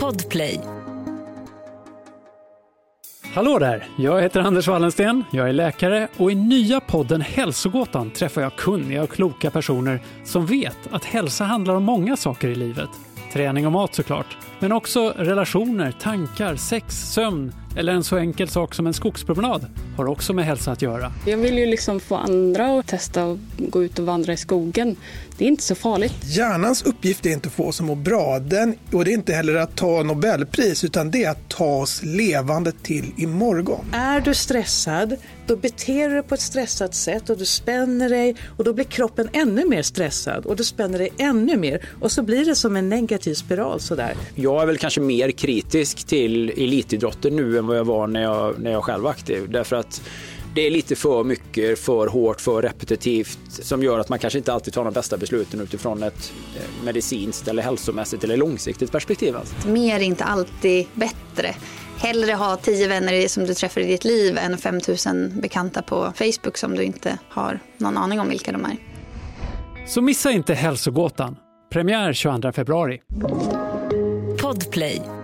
Podplay. Hallå där! Jag heter Anders Wallensten, jag är läkare och i nya podden Hälsogåtan träffar jag kunniga och kloka personer som vet att hälsa handlar om många saker i livet. Träning och mat såklart, men också relationer, tankar, sex, sömn eller en så enkel sak som en skogspromenad har också med hälsa att göra. Jag vill ju liksom få andra att testa att gå ut och vandra i skogen. Det är inte så farligt. Hjärnans uppgift är inte att få oss att må bra. Den, och det är inte heller att ta Nobelpris, utan det är att ta oss levande till imorgon. Är du stressad, då beter du dig på ett stressat sätt och du spänner dig och då blir kroppen ännu mer stressad och du spänner dig ännu mer och så blir det som en negativ spiral sådär. Jag är väl kanske mer kritisk till elitidrotten nu än vad jag var när jag, när jag själv var aktiv. Därför att det är lite för mycket, för hårt, för repetitivt som gör att man kanske inte alltid tar de bästa besluten utifrån ett eh, medicinskt eller hälsomässigt eller långsiktigt perspektiv. Alltså. Mer är inte alltid bättre. Hellre ha tio vänner som du träffar i ditt liv än 5000 bekanta på Facebook som du inte har någon aning om vilka de är. Så missa inte Hälsogåtan. Premiär 22 februari. Podplay.